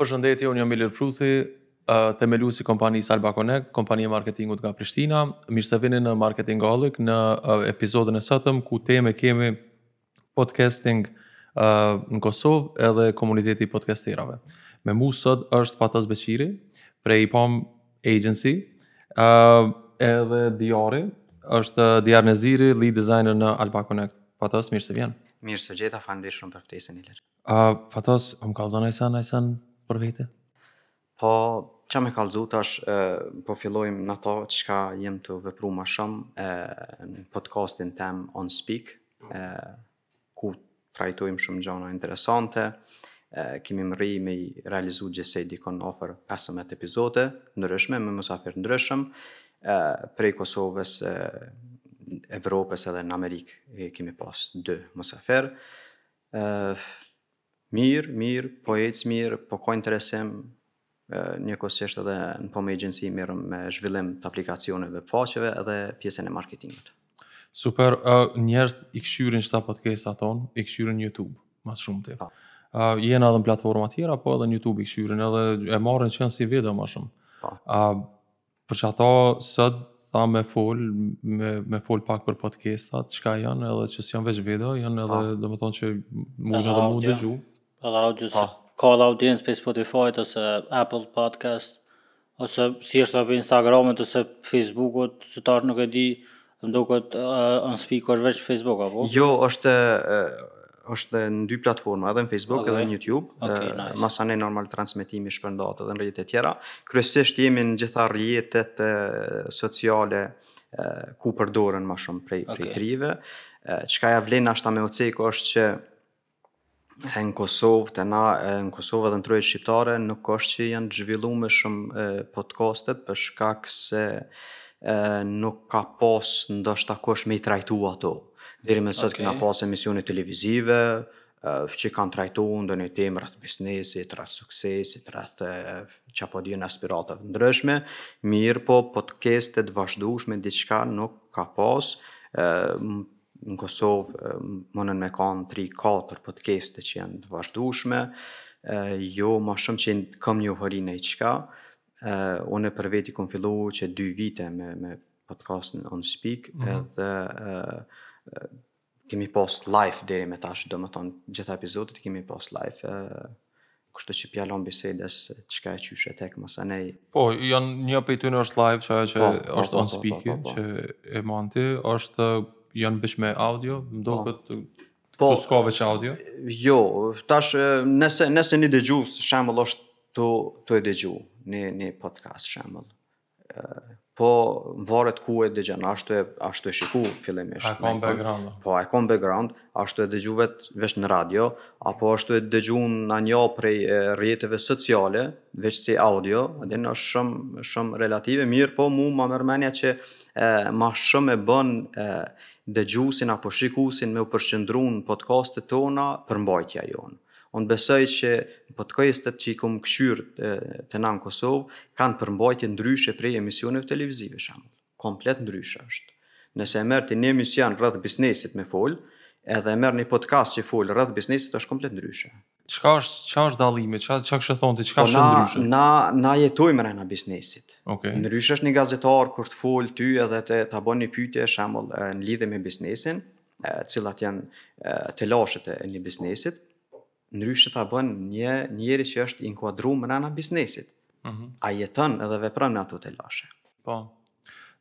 Përshëndetje, unë jam Ilir Pruthi, themelues i kompanisë Alba Connect, kompani e marketingut nga Prishtina. Mirë se vini në Marketingolic në epizodën e sotëm ku temë kemi podcasting në Kosovë edhe komuniteti i podcasterave. Me mu sot është Fatos Beqiri prej Pom Agency, edhe Diari, është Diar Neziri, lead designer në Alba Connect. Fatos, mirë se vjen. Mirë se gjeta, faleminderit shumë për ftesën Ilir. A, Fatos, a më kallëzon naj sen, naj sen për vete? Po, çka me kallëzu tash, e, po fillojmë në to çka jem tu vepru ma shumë, e, në podcastin tem On Speak, e, ku trajtojmë shumë gjana interesante, e, kemi mrri me i realizu gjithsej dikun afër 15 epizode, ndryshme, me musafirë ndryshëm, e, prej Kosovës, e, Evropës edhe në Amerikë kemi pas dy musafirë, Mirë, mirë, po ecë mirë, po ka interesim, njëkohësisht edhe në Pom Agency merrem me zhvillim të aplikacioneve, faqeve edhe pjesën e marketingut. Super, uh, njerëz i kshqyrin qeta podcasta tonë, i kshqyrin YouTube, ma së shumti. Po. Uh, jena edhe në platforma tjera, po edhe në YouTube i kshqyrin edhe e marrin qe janë si video ma shumë. Po. Uh, Për qato sot thashë me fol, me, me fol pak për podcastat, çka janë edhe që s'janë veç video, janë edhe, ah. domethonë që mund edhe me u dëgju. Edhe audio, ah. ka edhe audiencë prej Spotify, ose Apple Podcast, ose thjesht edhe prej Instagramit, ose Facebookut, që tash nuk e di, Më duket on speak është veç Facebook apo? Jo, është është në dy platforma, edhe në Facebook okay. edhe në YouTube. Okay, uh, nice. Masane normal transmetimi shpërndahet edhe në rrjete të tjera. Kryesisht jemi në gjitha rrjetet uh, sociale uh, ku përdoren ma shumë prej okay. prej të rive. Uh, çka ja vlen ashta me u cek është që në Kosovë, te na në Kosovë edhe në trojet shqiptare nuk është që janë të zhvillume shumë podcastet për shkak se nuk ka pas ndoshta kush me i trajtu ato. Deri më sot kena pas emisione televizive që kanë trajtu ndonji temë rreth biznesit, rreth suksesit, rreth çka po di unë aspiratave të ndryshme, mirëpo podcaste të vazhdushme diçka nuk ka pas, Në Kosovë munën me kanë tri, katër podcaste që janë të vazhdushme, jo ma shumë që kam njohuri naj çka. Unë për veti kom fillu qe dy vite me me podcastin On Speak mm -hmm. dhe kemi pas live deri me tash, domethonë, gjitha epizodet kemi pas live. Kështu që p'ja lon bisedës se çka e qysh e tek mas anej. Po, janë një prej tyre është live që ajo që po, po, është po, On Speak po, po, po, po. që e man ti, është janë veç me audio, po. më duket po. Po, s'ka veç audio. Jo, tash nëse nëse një dëgjues shembull është tu tu e dëgju një një podcast shembull. Po varet ku e dëgjon, a asht tu e, a asht tu e shiku fillimisht. A ka background? Po, a ka background? A asht tu e dëgju vet veç në radio, apo asht tu e dëgju në një prej rrjeteve sociale, veç si audio, a din, është shumë shumë relative mirëpo mu më merr mendja që e, ma shumë e bën e, dëgjusin apo shikusin me u përqendru në podcastet tona përmbajtja jonë. Unë besoj që podkastet që i kam kqyr te na në Kosovë kanë përmbajtje ndryshe prej emisioneve televizive shembull. Komplet ndryshe është. Nëse e merr ti një emision rreth biznesit me fol, edhe e merr një podcast që fol rreth biznesit është komplet ndryshe. Çka është, çka është dallimi? Çka çka kishe thonë ti, çka është po ndryshe? Na na jetojmë mrena biznesit. Okej. Okay. Ndryshe është një gazetar kur të fol ty edhe të ta bën një pyetje shembull në lidhje me biznesin, cilat janë telashet e një biznesi, ndryshe ta bën një njeri që është inkuadru mrena biznesit. Mm -hmm. A jeton edhe vepron në ato telashe. Po.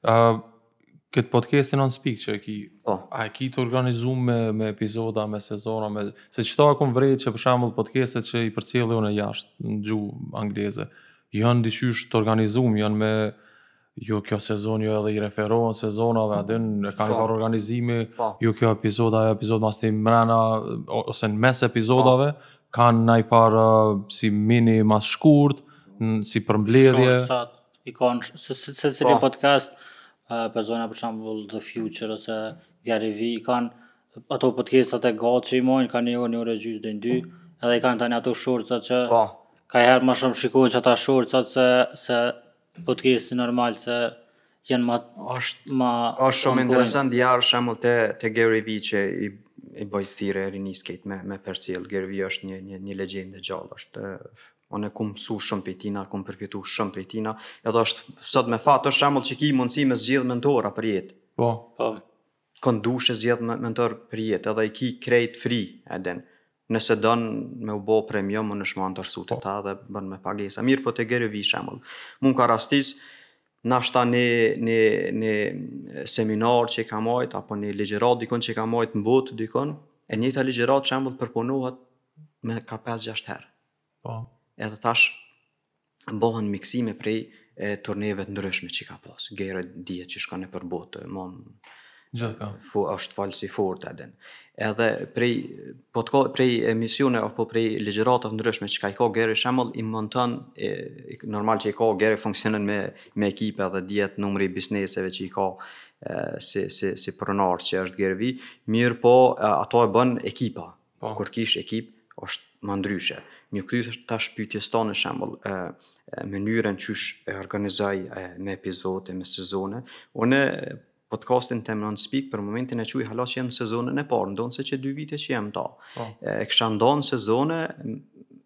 Uh, këtë podcastin On Speak që e ki, po. a e ki të organizum, me epizoda, me sezona, me... Se qeta e kum vrejt që për shembull podcastet që i përcjelli unë jashtë në gjuhë angleze, janë disi qysh të organizum, janë me Jo kjo sezon jo edhe i referohen sezonave, a din, e kanë ni far organizimi, po. jo kjo epizod, ajo epizod, mas ti mrena, ose në mes epizodave, po. kanë naj farë si mini mas shkurt, në, si përmbledhje. Shortsat i kanë, se, se, se, se po. një podcast, uh, persona për shembull The Future, ose Gary V, i kanë, ato podcastat e gatë që i bojnë, kanë një orë, një orë e gjysë, deri në dy, edhe i kanë tani ato shortsat që, po. kaherë ma shumë shikojnë që ata shortsat se, se, Podcasti normal se janë ma... Është ma... Është shumë interesant te djali shembull te, te Gary V që i, i bojke thirrje rinisë krejt me, me përcjell. Gary V është një, një, një legjendë e gjallë, është unë kum mësu shumë prej tina, kum përfitu shumë prej tina, edhe është sot me fat është shembull që ki mundësi me zgjidhë mentora për jetë. Po. Po. Kon dush, e zgjedh me mentor për jetë edhe i ki krejt fri a din nëse don me u bo premium munësh mentors edhe te ta edhe bën me pagesa mirëpo te Gary V shembull m'ka rastis nashta në ni ni seminar që i ka majt apo ni ligjëratë dikun që i ka majt në botë dikun e njëjta ligjëratë shembull përpunohet me nga pesë gjashtë herë po edhe tash bëhen miksime prej e turneve të ndryshme që ka pas. Gary dihet që shkon nëpër botë, me gjithka. Fu, është falë si fort edhe. Edhe prej, po të ka, prej emisione, apo prej ligjëratat ndryshme që ka i ka Gary shembull, i monton, e, normal që Gary funksionon me, me ekipe edhe dihet numri i bizneseve që i ka e, si, si, si pronar që është Gary V, mirëpo ato e bën ekipa, Po. Kur kish ekip, është ma ndryshe. Me iu kthy tash pyetjes tonë, në shembull, e, e mënyrën qysh e organizoj e, me epizode, me sezone. Unë podcastin Temnon Speak për momentin e quj hala që jam sezonin e parë, ndonëse qe dy vite që jam ta. Po. E, e kësha nda në sezone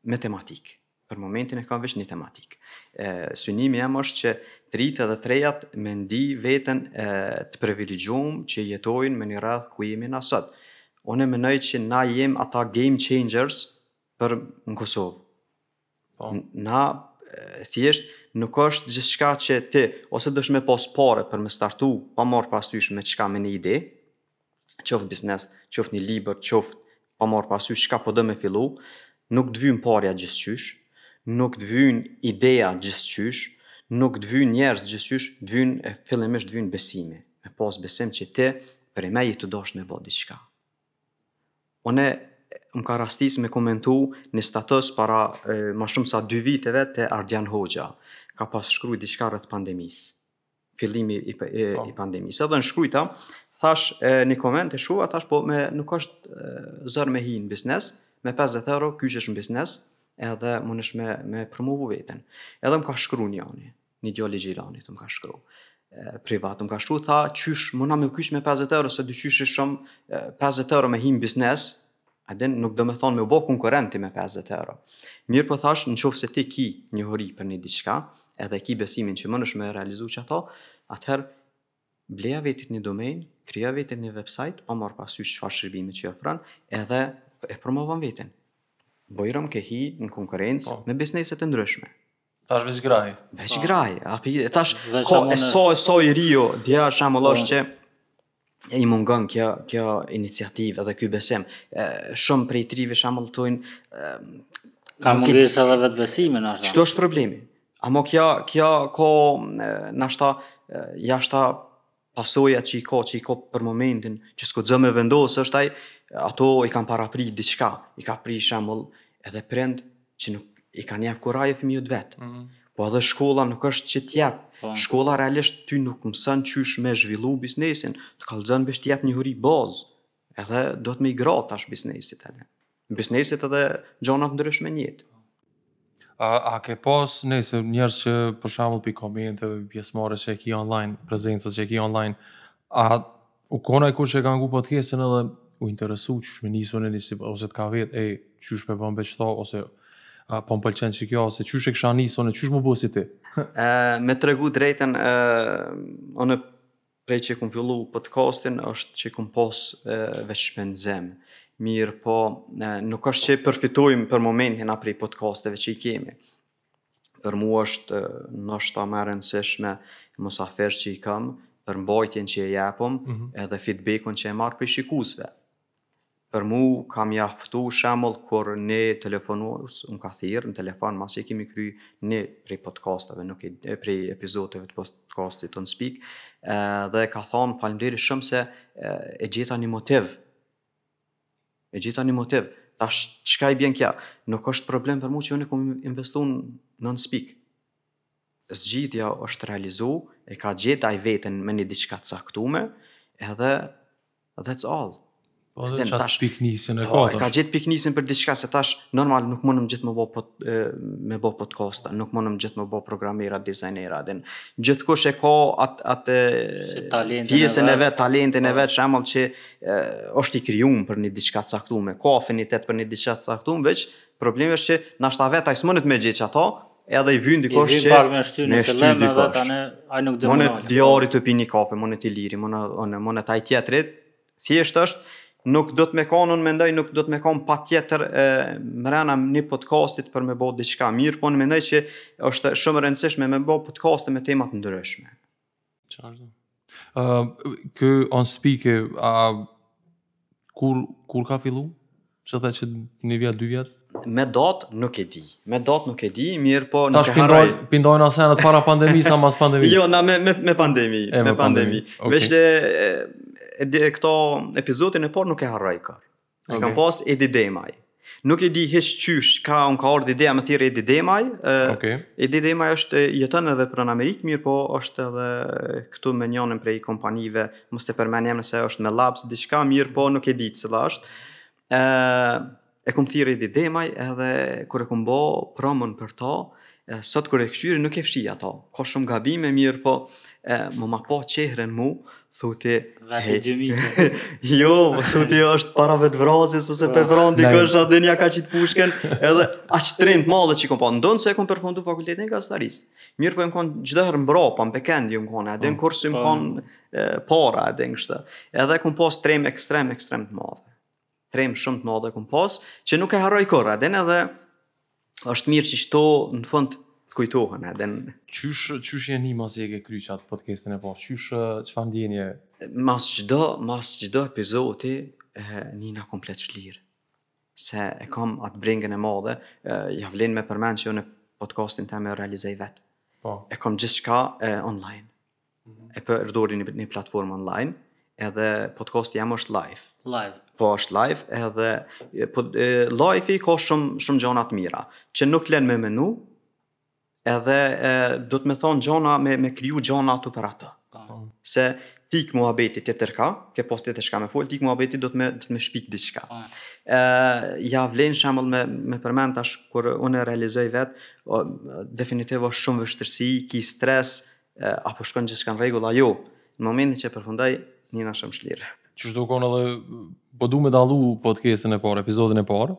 me tematikë. Për momentin e kam veç një tematikë. E, synimi jem është që të rijtë edhe të rejat me ndi veten e, të privilegjum që jetojnë në një rreth ku jemi na sot. Unë menoj që na jem ata game changers për në Kosovë. Po. Na thjesht nuk është gjithçka që ti ose dush me pas pare për me startu pa marrë parasysh me çka me një ide, qoftë biznes, qoftë një libër, qoftë pa marrë parasysh çka po do me fillu, nuk të vyn parja gjithqysh, nuk të vyn ideja gjithqysh, nuk të vyn njerëz gjithqysh, të vyn e fillimisht të vyn besimi, me pas besim që ti përnjëmend dosh me bë diçka. Unë më ka rastis me komentu një status para e, ma shumë se dy viteve të Ardian Hoxha. Ka pas shkru diçka rreth pandemisë. fillimi i, i, po. i pandemisë. Edhe unë shkrujta, thash e, një koment e shkrua, thash po me, nuk është zor me hi në biznes, me 50 euro kyçesh në biznes, edhe munesh me, me promovu vetën. Edhe më ka shkru një ani, një djalë i Gjilanit të më ka shkru privat, më ka shkru, tha, qysh, mun me u kyç me 50 euro, s'e di qysh shumë, 50 euro me hi në biznes, A din, nuk domethonë me u bo konkurrent ti me 50 euro. Mirëpo thashë, në qoftë se ti ki njohuri për një diçka, edhe ki besimin që munesh me realizu qato, atëherë bleja vetit një domain, krijoja vetit një website, pa marrë parasysh çfarë shërbimi që ofron, edhe e promovon vetin. Bujrum ke hi në konkurencë po. me bizneset e ndryshme. Tash veç grahi. Veç po. grahi. A po tash kur e sot e sot i riu, dija shembull është po. që i mungon kjo kjo iniciativë dhe ky besim. E, shumë prej të rive shembull thojnë ka mungesë edhe vetëbesimin ashtu. Qëtu është problemi. Ama kjo kjo ko na shta ja shta Pasojat që i ka, që i ka për momentin, që s'guxon me vendosë, është ai, ato i kanë parapri diçka, i ka pri shembull edhe prind që nuk i kanë jep kurajë fëmijëve t'vet. Mm -hmm. Po edhe shkolla nuk është që t'jep. Po. Shkolla realisht ty nuk t'mëson qysh me zhvillu biznesin, të kallëzon veç t'jep njohuri bazë. Edhe dohet me integru tash biznesi tani. Bizneset edhe gjona të ndryshme në jetë. A ke pas nëse njerëz që për shembull pi komenteve, pi pjesëmarrjes që e ki online, prezencës që e ki online, a u kon najkush që e ka ngu podcastin edhe u interesu qysh me nis unë nisi, ose të ka vetë, e, qysh me bo edhe ti, ose a, po më pëlqen qikjo, ose qysh me kisha nis unë, qysh me bo si ti? e, me tregu drejten, e, unë Prej që kum fillu podcastin është që kum pas veç shpenzim. Mirëpo, nuk është që përfitojmë për momentin a prej podcasteve që i kemi. Për mu është noshta ma e rëndësishme mysafirët që i kam, përmbajtjen që e japim, mm -hmm. edhe feedbackun që e marë prej shikusve. Për mu ka mjaftu shembull kur një telefonues më ka thirr në telefon masi e kemi kry një prej podcasteve një prej epizodeve të podcastit Don't Speak dhe m'ka thonë faleminderit shumë se e gjeta një motiv e gjeta një motiv tash çka i bjen kjo nuk është problem për mu që unë kum investu në Don't Speak zgjidhja ajo u realizu e ka gjet ai veten me një diçka t'caktume edhe That's all. Po dhe qat tash, piknisjen e po, katër. Po, ka gjet piknisjen për diçka, se tash normal nuk mundëm gjithë me bo pot, me bo podcasta, nuk mundëm gjithë me bo programera, dizajnera, dhe gjithkush e ka atë at, pjesën e vet, talentin e po. vet, shembull që e, është i krijum për një diçka t'caktume, ka afinitet për një diçka t'caktume, veç Problemi është që nashta vet ai s'monet me gjet ato, edhe i vyn dikush që me me shty në fillim edhe tani ai mun ndihmon. Monet Diari tu pi ni kafe, monet Iliri, monet on, monet ai tjetri. Thjesht është nuk dohet me kanë unë mendoj nuk dohet me kanë patjetër mrena një podcastit për me bo diçka mirë, po unë mendoj që është shumë e rëndësishme me bo podcaste me tema të ndryshme. Qartë. Uh, Don't Speak, a kur, kur ka fillu? Qe the qe një vjetë, dy vjetë? Me datë nuk e di. Me datë nuk e di, mirëpo nuk e harroj. Tash po ndahen senet para pandemisë, a mas pandemisë? jo, na me, me, me pandemi. E, me, me pandemi. pandemi. Okay. Veç se, e, e, e, këtë epizodin e parë nuk e harroj kurrë. Okay. E kam pas Edi Demaj. Nuk e di hiç qysh kah m'ka ardh ideja me thirr Edi Demaj. Okay. Edi Demaj është jeton edhe vepron në Amerikë, mirëpo është edhe këtu me njënën prej kompanive, mos të përmend emrin se është me Labs diçka, mirëpo nuk e di cila është. Ë e kum thirr Edi Demaj edhe kur e kum bo promon për to, sot kur e kqyri nuk e fshi ato. Ka shumë gabime, mirëpo e, më ma përqeshën mu, Thuti, Vati hey. gjemite. jo, thuti është para vetë vrasjes, ose oh, pe vranë dikush edhe na ka qitë pushken, edhe aq trem të madhe që i kom pa. Ndonëse e kom përfundu fakultetin e gazetarisë. Mirëpo jem konë gjithëherë mbrapa në bekend jem konë, edhe ën kurrë s'jem konë para, edhe ën kështu. Edhe e kom pas trem ekstrem, ekstrem të madhe. trem shumë të madhe kum pas, që nuk e harroj kurrë, edhe edhe është mirë që qeto në fund të kujtohen edhe. Qysh qysh je ni masi e ke kry qat podcastin e parë. Qysh çfarë ndjenje? Mas çdo, mas çdo epizodi nina komplet shlirë. Se e kam atë brengën e madhe, ja vlen me përmend që unë podcastin tem e realizoj vet. Po. E kam gjithçka online. e përdori një, një platformë online, edhe podcasti jem është live. Live. Po është live, edhe po, live i ka shumë, shumë gjona të mira, që nuk të len me menu, edhe e, do të me thonë gjona, me, me kriju gjona aty për aty. Po. Se t'ik muhabeti tjetërkah, ke pas tjetër çka me fol, t'ik muhabeti do të me, do të me shpik diçka. Po. E, ja vlen shembull me, me përmen tash, kur unë e realizoj vetë, o, definitiv o shumë vështirsi, ki stres, A po shkon gjithçka në rregull a jo? Në momentin që përfundoj nina shumë shlirë. Qysh o konë edhe po du me dallu podcastin e parë, episodin e parë,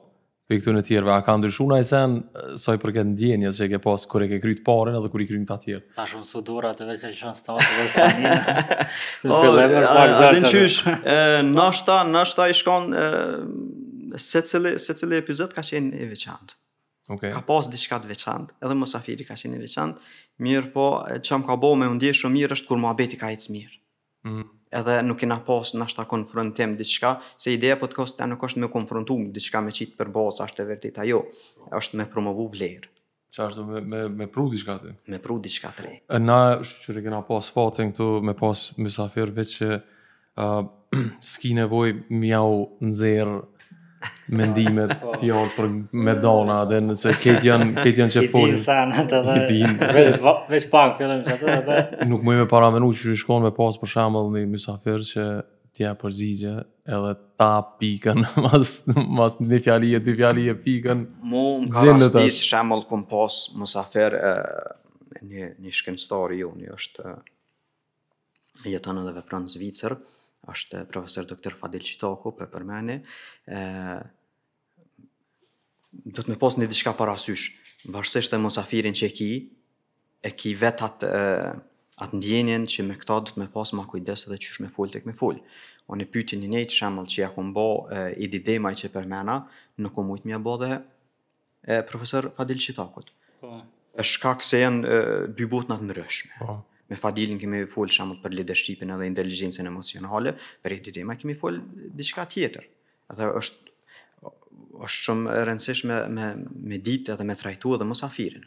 prej këtyne tjerëve, a ka ndryshu najsen, sa i përket ndjenjës që e ke pas, kur e ke kry të parin edhe kur i kryn këta tjerë? Ta shumë su dura të veç e lëshon statë dhe staninë, se të fillem e pak zërë. A din qysh, nashta, nashta i shkon, secili, secili epizod ka qenë i veçantë. Okay. Ka pas diçka të veçantë, edhe mysafiri ka qenë i veçantë, mirëpo çka m'ka bo me u ndje shumë mirë është kur muhabeti ka ecë mirë. Mm. Edhe nuk kena pas nashta konfrontim diçka, se ideja e podcastit nuk është me konfrontu me diçka me qitë për bazë të vërtetën a jo, është me promovu vlerë. Ça është me, me, me pru diçka të? Me pru diçka të re. E na, që kena pas fatin këtu, me pas mysafir veç që Uh, s'ki nevojë m'jau nxjerrë mendimet po. fjalët prej me dana dhe nëse këtë janë këtë janë që folin. Ti sa na të vë. Ti veç veç pak fillim sa të vë. Nuk muj me paramenu qysh kon me pas për shembull një mysafir që t'ia përgjigje edhe ta pikën mas mas një fjali e dy fjali e pikën. Mu më ka rastis shembull kum pas mysafir e një një shkencëtar i joni është jeton edhe vepron në Zvicër, është profesor doktor Fadil Çitaku, po e përmeni, e, do të me pas një diçka parasysh, varësisht edhe mysafirin që e ki, e ki vet atë, atë ndjenjen që me këta do të me pas ma kujdes edhe qysh me fol e tek me fol. Unë pytjen e njëjtë shembull që ja kum bo e, i didemaj që përmena, nuk kum mujtë me ja bo dhe e profesor Fadil Çitakut. Po. Është shkak se janë dy botna të ndryshme. Po me Fadilin kemi fol shumë për leadershipin edhe inteligjencën emocionale, për Editin ma kemi fol diçka tjetër. Edhe është është shumë e rëndësishme me me ditë edhe me trajtu edhe mosafirin.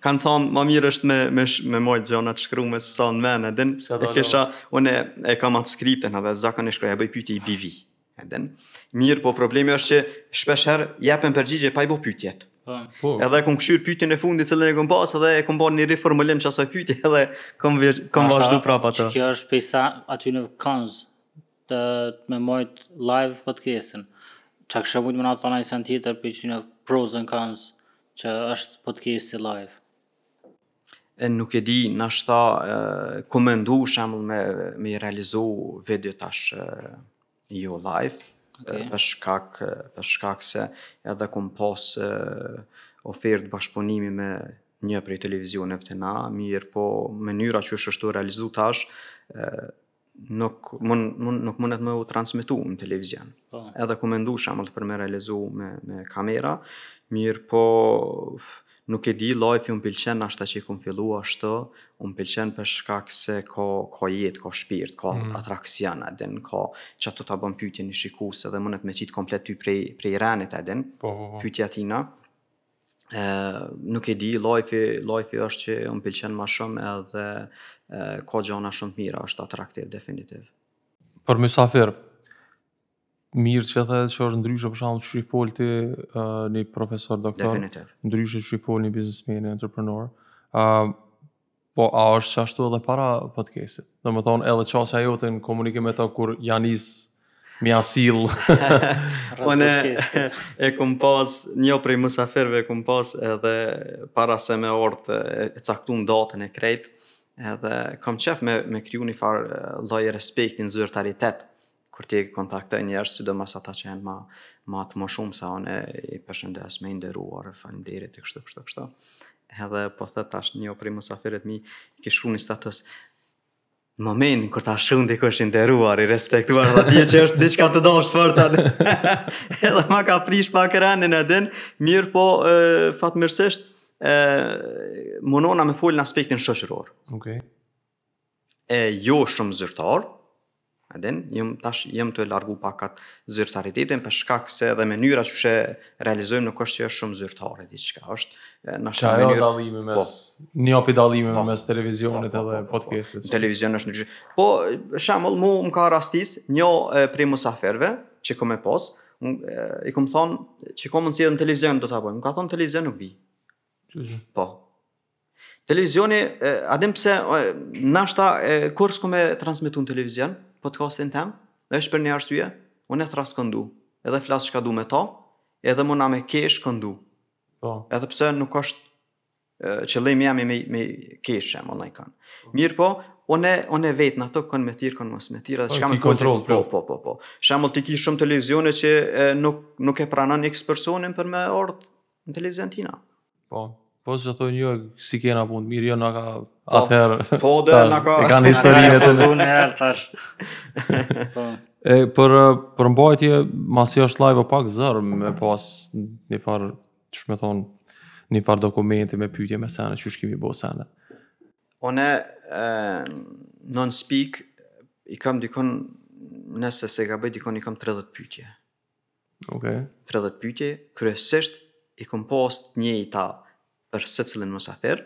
Kan thon më mirë është me me me moj gjana të shkruar se sa në mend, e din. E kisha unë e kam atë skriptin edhe zakonisht kur e bëj pyetje i bi vi. E din. Mirë, po problemi është që shpesh herë japin përgjigje pa i ba pyetjet. Po. po. Edhe kum kshyr pyetjen e fundit që e kum pas edhe e kum bën një riformulim t'asaj pyetje edhe kum kum vazhdu prapa atë. Kjo është pjesa aty në Kanz të të me majt live podcastin. Çka kishe mujt me na thonë naj sen tjetër për qyne pros and cons që është podcasti live? E nuk e di, nashta kum mendu shembull me, me i realizu video tash jo live, okay. për, shkak, për shkak se edhe kom pas ofertë bashkëpunimi me një prej televizioneve tona, mirëpo mënyra qysh është tu u realizu tash, nuk mund mund nuk mundet me u transmetu në televizion. Po. Edhe kum mendu shembull për me realizu me me kamera, mirëpo nuk e di live m'pëlqen ashtu që kum fillu ashtu, m'pëlqen për shkak se ka ka jetë, ka shpirt, ka mm. atraksion e din ka qato ta bën pyetje një shikues edhe mundet me qit komplet ty prej prej renit e din. Po, po, po. Pyetja tina. nuk e di, lajfi, lajfi është që m'pëlqen ma shumë edhe ka gjana shumë të mira, është atraktiv definitiv. Për mysafir, mirë që the që është ndryshe për shembull si i fol ti uh, një profesor, doktor, definitiv. ndryshe si i fol një biznesmeni, entreprenor, uh, Po a është qashtu edhe para podcastit? Domethënë edhe qasja jote në komunikim me ta kur ia nis mi a sill. Po unë e kum pas një prej musaferve e kum pas edhe para se me orët e caktun datën e krejt edhe kam qejf me, me kriju një farë lloj respekt një zyrtaritet Kur t'i kontaktoj njerëz, sidomos ata që janë më të moshum se unë, i përshëndes me i nderuar, faleminderit e kështu kështu kështu. Edhe po thot tash një prej mysafirëve mi ke shkruar në status. Në momentin kur ta shkruan dikush i nderuar, i respektuar, atë di që është diçka të dashur për ta. Edhe ma ka prish pak renin e din, mirëpo fatmirësisht u munona me fol në aspektin shoqëror. Okej. Okay. e jo shumë zyrtar, a din, jam, tash jam tu largu pak atë zyrtaritetin, për shkak se edhe mënyra qysh e realizojmë nuk është që është shumë zyrtare, diçka është, në një mënyrë... Që dallimi mes, po, njëfarë dallimi po, mes televizionit po, po, edhe po, po, podcastit. Po, televizion është njikështu. Po, shemull, mu më ka rastis, një e, prej musaferve, që kom e pas, më, e, i kom thonë, që kom mundësi edhe në televizion do ta bojmë, më ka thonë televizion nuk vi. Qashtu? Po. Televizioni, a din pse, nashta kur s'kom me transmitu në televizion, podcastin tem, dhe është për një arsye, unë e thrras kënd du, edhe flas çka du me ta, edhe muna me qesh kënd du. Po. Edhe pse nuk është qëllimi jem me, me qesh e me nënçmu kan. Po. Mirëpo, unë unë vendosi kan me thirr kan mos me thirr, edhe e kam në kontroll po, po po po. Shembull ti ki shumë televizione që nuk nuk e pranon X personin për me ardh Në televizion të tina. Po. Po se thonë jo, s'i kena punët mirë, jo në ka po, atëherë. Po, dhe në ka... E kanë historinë e të zonë herë, tash. Po. E, për, për mbajtje, masi është live o pak zor, me pas një farë, qysh me thonë, një farë dokumenti me pytje me sene, që qysh kemi bo sene. Unë, n'NonSpeak, i kam dikun, nëse s'gaboj, dikun i kam 30 pytje. Okej. Okay. 30 pyetje, kryesisht i kom pas të njëjta për secilin mysafir.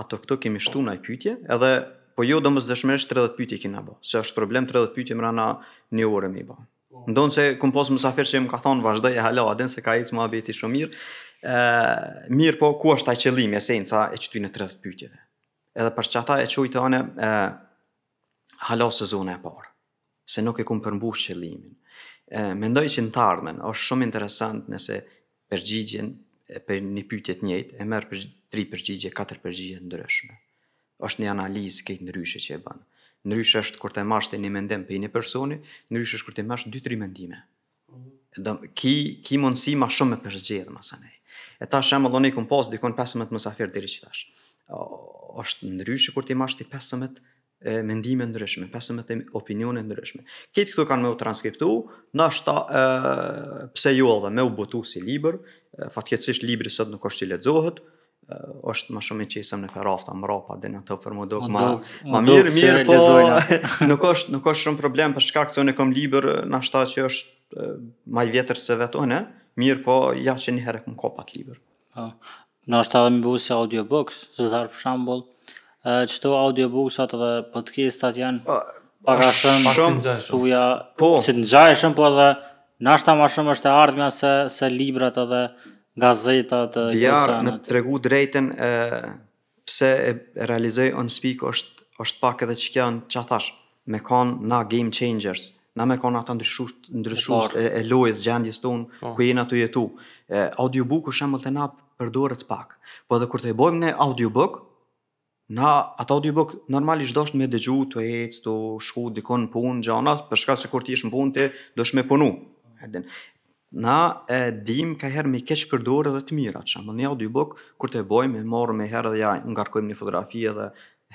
Aty-këtu kemi shtu nënpyetje, edhe pse jo domosdoshmërisht 30 pyetje kena bë. Se është problem 30 pyetje mbrana një ore me bo. Po. Ndonëse kom pas mysafir që më ka thonë vazhdoje hala a din se ka ecë muhabeti shumë mirë. Ë mirëpo nuk është ai qëllimi esenca e qëtyne 30 pyetjeve. Edhe për qata e quj tanë ë hala sezoni e parë. se nuk e kom përmbush qëllimin. Mendoj që në të ardhmen është shumë interesant nëse përgjigjen për një pyetje të njëjtë e merr prej tri përgjigje, katër përgjigje të ndryshme. Është një analizë krejt ndryshe që e bën. Ndryshe është kur të marrësh një mendim prej një personi, ndryshe është kur të marrësh dy tri mendime. Do ki ki mundësi më shumë me përzgjedh me sene. E tash le të themi kom pas dikun 15 mysafir deri që tash. O, është ndryshe kur t'i marrësh ti 15 e, mendime të ndryshme, pas të themi opinione të ndryshme. Krejt këto kanë me u transkriptu, nashta, e, pse jo edhe me u botu si libër, fatkeqsisht libri sot nuk është që lexohet, është më shumë i qesim nëpër rafta mrapa dhe ne për m'u dok ma ma mirë mirëpo nuk është nuk është shumë problem për shkak se unë kam libër nashta që është më i vjetër se vetë unë mirëpo ja që një herë kam kap atë libër Po. Nashta edhe m'u bo si audiobooks, zotnar për shembull, e, qëto audiobooksat dhe podcastat janë Po, pak a shumë Pak a shumë ngjajshëm. thuja Po. si të ngjajshëm, po edhe nashta ma shumë është e ardhmja se se librat edhe gazetat e këto senet. Diar me të tregu drejtën e Pse e realizoj unë Speak është është pak edhe qikjo që thashë me kon na game changers na me kon ata ndryshues ndryshues e, e lojës gjendjes tonë po. ku jena tu jetu e, audiobooku shembull te na përdoret pak po edhe kur t'e bojmë ni audiobook na atë audiobook normalisht dosh me dëgju tu ec tu shku dikun në punë gjana për shkak se kur ti je në punë ti dosh me punu Na e dimë kajherë me i keq përdorë edhe të mirat, shembull, një audiobook kur t'e bojmë, e marrim me herë dhe ja ngarkojmë një fotografi edhe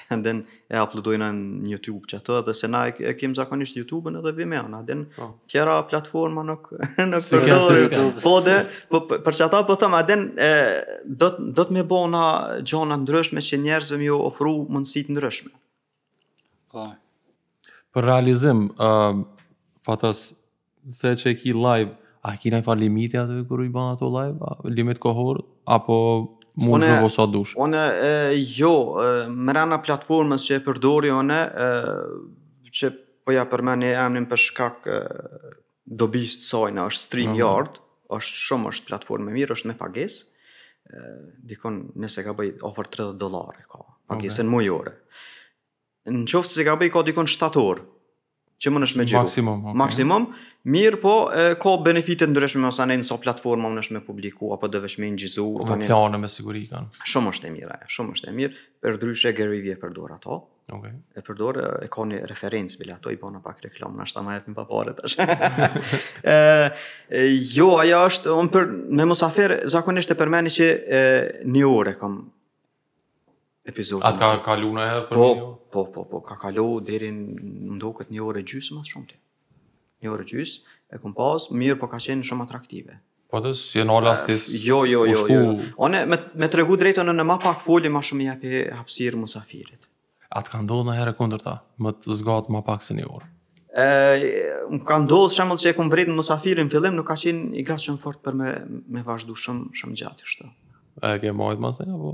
and then e uploadojna në YouTube qato edhe pse na e kemi zakonisht YouTube-n edhe Vimeo, ka edhe po. tjera platforma nuk nuk osht si YouTube. Po de, po, po për çata po them, edhe e, do do t'u bo na gjana të ndryshme që njerëzve me u ofru mundësi të ndryshme. Për realizim, tash the që e ki live, a ki naj farë limiti aty kur i ban ato live, a, limit kohor, apo munesh me bo sa dush? Unë, e, jo, e, mrena platformës që e përdori unë, e, që po ja përmeni emrin për shkak, e, dobisë të saj është Stream mm. Yard, është shumë është platformë e mirë, është me pagesë. ë dikun nëse s'gaboj afër 30 dollarë ka pagesën okay. mujore. Në qoftë se s'gaboj ka dikun 7 orë që munesh me xhiru. Maksimum, okay. Maksimum, mirë po e, ka benefite të ndryshme me sa në, në sa platforma munesh me publiku, apo edhe veç me inçizu. Po me plane me siguri kanë. Shumë është e mirë, shumë është e mirë, për ndryshe Gary Vee përdor ato. Okay. E përdor e ka një referencë, bile ato i bëna pak reklam, nashta ma jepin pa pare tash. e, jo, ajo është, unë për, me musafir, zakonisht e përmeni që e, një orë e kam epizodin. Atë ka kalu najherë për po, një? Po, po, po, ka kalu deri në ndokun një orë e gjysë, ma shumë ti. Një orë e gjys, e kom pas, mirë po ka qenë shumë atraktive. Po të së jenë ola së tisë? Jo, jo, jo, jo. Unë, me, me t'tregu drejtën unë ma pak foli, ma shumë jepi hapsirë musafirit. A të ka ndodhë najherë e kundërta, me të zgatë ma pak se një orë? E, më ka ndodhë shembull që e kom vrejtë musafirin, n'fillim nuk ka qenë i gatshëm shumë fort për me, me vazhdu shumë, shumë gjatë, kështë. E ke majtë ma se një, po?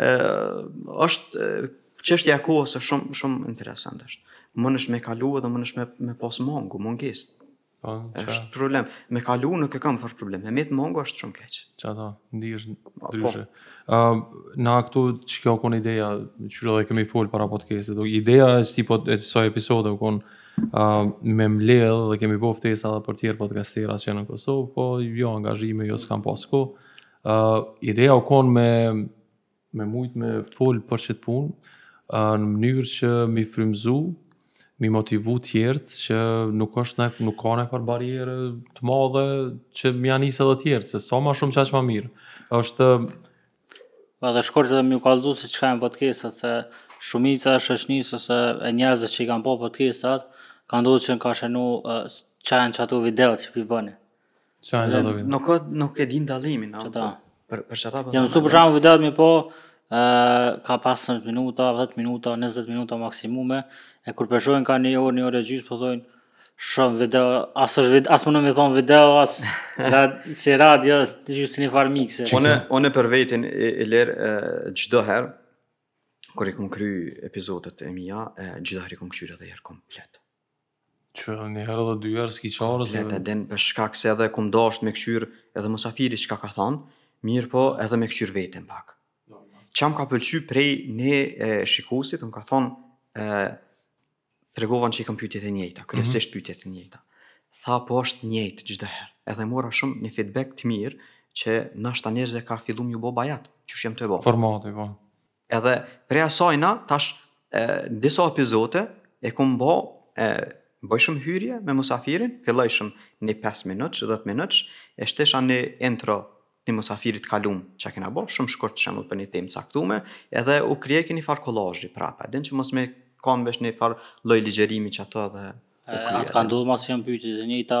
Ë është çështja e kohës është shumë shumë interesante është. Munesh me kalu edhe munesh me me pas mungu, mungesë. Po, është problem. Me kalu nuk e kam fort problem. Me met mungu është shumë keq. Qata, ndihesh po. ndryshe. Ë uh, na këtu çka u kon ideja, që edhe kemi fol para podcastit. Do ideja e si po e sa episode u kon uh, me mbledh dhe kemi bo ftesa edhe për tjerë podcastera që n'Kosovë, po jo angazhime, jo s'kam pas kohë. Ideja u konë me, me mujtë me folë për qëtë punë, në mënyrë që m'i frymëzu, m'i motivu tjerët që nuk është naj, nuk ka naj farë barierë të madhe që m'ja nisë edhe tjerët, se sa ma shumë qaq ma mirë. është... Po edhe shkurt edhe m'ju kallëzu se çka janë podcastet, se shumica e shoqnisë ose e njerëzit që i kanë pa podcastet, ka ndodhë që m'ka shënu ça janë qato video që p'i boni. Ça janë qato video? Nuk, nuk e din dallimin, a? Qata. Për për qata po. Jam mësu me pa videot me po ë ka 15 minuta, 10 minuta, 20 minuta maksimume. E kur po shohin ka një orë, një orë e gjysë, po thonë s'osht video, as është video, as më në me thonë video, as ra, si radio, as të gjysë si një farë mikse. Unë unë për veten e, e le e, çdo herë kur i kam kry epizodet e mia, e, çdo herë i kam kqyr edhe një herë komplet. Që një herë dhe dy herë s'ki çare se... Flet e din për shkak se edhe kum dasht me kqyr edhe musafiri çka ka thonë, mirëpo edhe me kqyr vetin pak. Ça më ka pëlqy prej një e, shikusit, më ka thonë, e, tregovan që i kam pytjet e njëta, kryesisht mm -hmm. pytjet e njëta. Tha po është njëtë gjithë herë, edhe mora shumë një feedback të mirë që nashta njerëzve ka fillu m'ju bo bajat, që shë jem të bo. Formati, po. Edhe prej asaj na tash e, në disa epizode e kum bo e bojsha një hyrje me musafirin, fillojshim një 5 minutësh, 10 minutësh, e shtesha një intro një musafirit kallxum ça kena bo, shumë shkurt shembull për një temë caktume, edhe u krijojke një farë kolazhi prapa, din që mos me kanë vesh një farë lloj ligjërimi qato dhe... A të ka ndodhë ma si jam pyti dhe njëta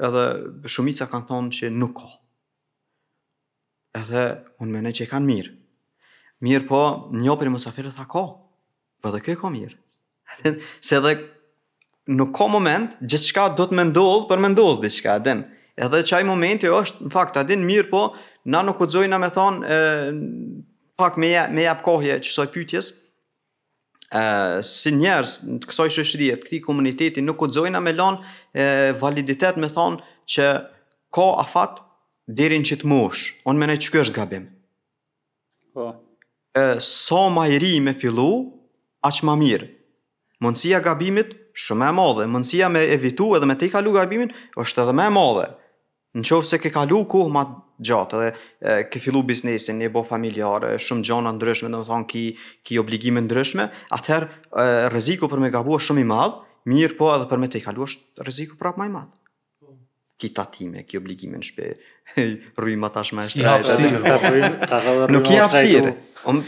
Edhe shumica kanë thonë që nuk ka. Edhe unë menoj që e kanë mirë. Mirëpo, njo prej musafirëve tha ka. Po edhe kjo e ka mirë. Se edhe nuk ka moment, gjithçka duhet me ndodhë, për me ndodhë diçka, e din. Edhe qaj momenti është, në fakt, a din mirëpo, na nuk guxojna me thonë, pak me, me jap kohje qësaj pytjes, si njerëz të kësaj shoqërie, të këtij komuniteti nuk guxojna me lënë e, validitet me thonë që ka afat deri në qit moshë. Unë mendoj që ky është gabim. Po. E, sa më i ri me fillu, aq më mirë. Mundësia gabimit shumë e madhe, mundësia me evitu edhe me tejkalu gabimin është edhe më e madhe. Në qoftë se ke kalu kohë ma gjatë dhe ke fillu biznesin, je bo familjar, shumë gjona ndryshme, domethonë ki, ki obligime ndryshme, atëherë rreziku për me gabu është shumë i madh, mirëpo edhe për me tejkalu është rreziku prapë ma i madh. Po. Ki tatime, ki obligime në shpi, rryma tashmë është rryma. Nuk ki hapsirë.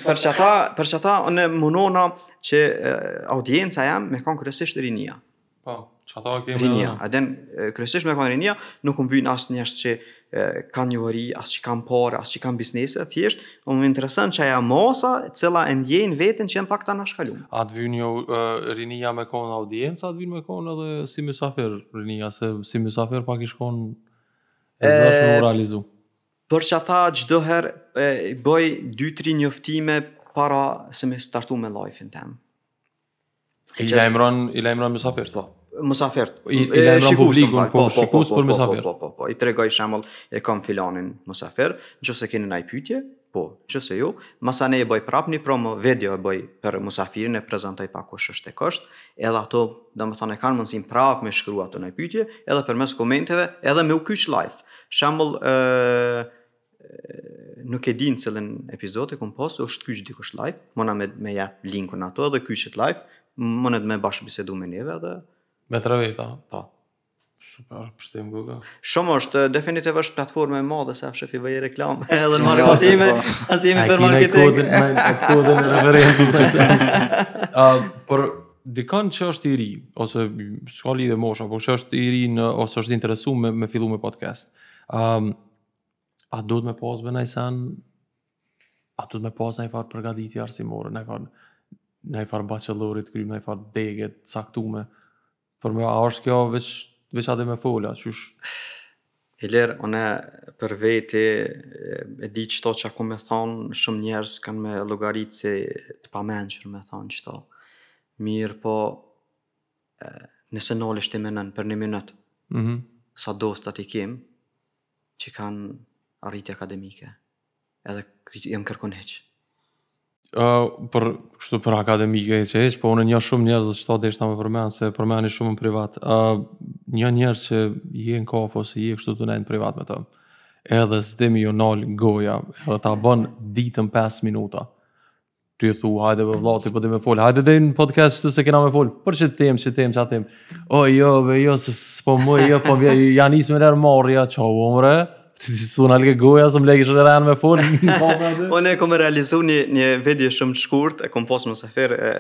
Për qëta, për qëta, unë munona që audienca jem, me konë kryesisht rinia. Po, çfarë do kemi? Rinia, a e din kryesisht me kanë rinia, nuk më vyn as njerëz që kanë një vend, as që kanë pare, as që kanë biznese, thjesht më më intereson qajo masa e cila e ndjenë veten që janë pak të anashkalu. A të vyn jo uh, rinia me konë audiencë, a të vyn me konë edhe si mysafir rinia, se si mysafir pak ish konë e zorshme me realizu. Për qata çdoherë bëj 2-3 njoftime para se me startu me life-in temë. I lajmëron, i lajmëron mysafirët, po. Mysafirët. I, i lajmëron publikun, po, po, po, për mysafirët. Po, po, po, i tregoj shembull e kam filanin mysafir, nëse keni naj pyetje, po, nëse jo, masanej e bëj prap një promo video e bëj për mysafirin e prezantoj pak kush është e kështu, edhe ata, domethënë e kanë mundësinë prap me shkru ata naj pyetje, edhe përmes komenteve, edhe me u kyç live. Shembull, ë nuk e di n'cilin epizod e kom pas, është kyç dikush live, munesh me, me ia jep linkun atij edhe kyçet live, munet me bashkëbisedu me neve edhe... Me tre veta? Po. Super, pështim Google. Shumë është, definitiv është platformë e madhe, se veç i bëjmë reklamë, edhe në marketing, a s'jemi, a s'jemi për marketing. A kena kodin e referencës, të se. Për dikon që është i ri, ose s'ka lidhe mosha, por që është i ri në, ose është interesu me, me fillu me podcast, um, A duhet me pas naj sen, a duhet me pas najfarë përgatitje arsimore, najfarë, najfarë bachelorit, krym najfarë dege t'caktume, për me, a është kjo veç, veç a di me folë, qysh? Ilir, une për veti e di qëto çka kom me thanë, shumë njerëz kanë me m'llogaritë si të pamençëm me thanë qëto. Mirëpo, nëse nalesh e menon për një minut, mm -hmm. sa dostat i kem, që kanë arritje akademike. Edhe janë kërkun hiç. Ë uh, për kështu për akademike hiç hiç, po unë njoh shumë njerëz që kështu deshta me përmend se përmendni shumë në privat. Ë uh, njoh njerëz që je në kafë ose je kështu tu nejt në privat me të. Edhe s'din me ju nal goja, edhe ta bën ditën 5 minuta. Ty thu, hajde be vëlla, ti po di me fol. Hajde deri në podcast këtu se kena me fol. Për qit temë, qit temë, qat temë. O jo, be jo, se s'po më jo, po vjen ja nis m'vjen marrja, çau more. Ti ty s'tu nalke goja, s'm lejke ren me fol. Po, po, Unë e kom realizu një, një video shumë të shkurt, e kom pas mysafir, e,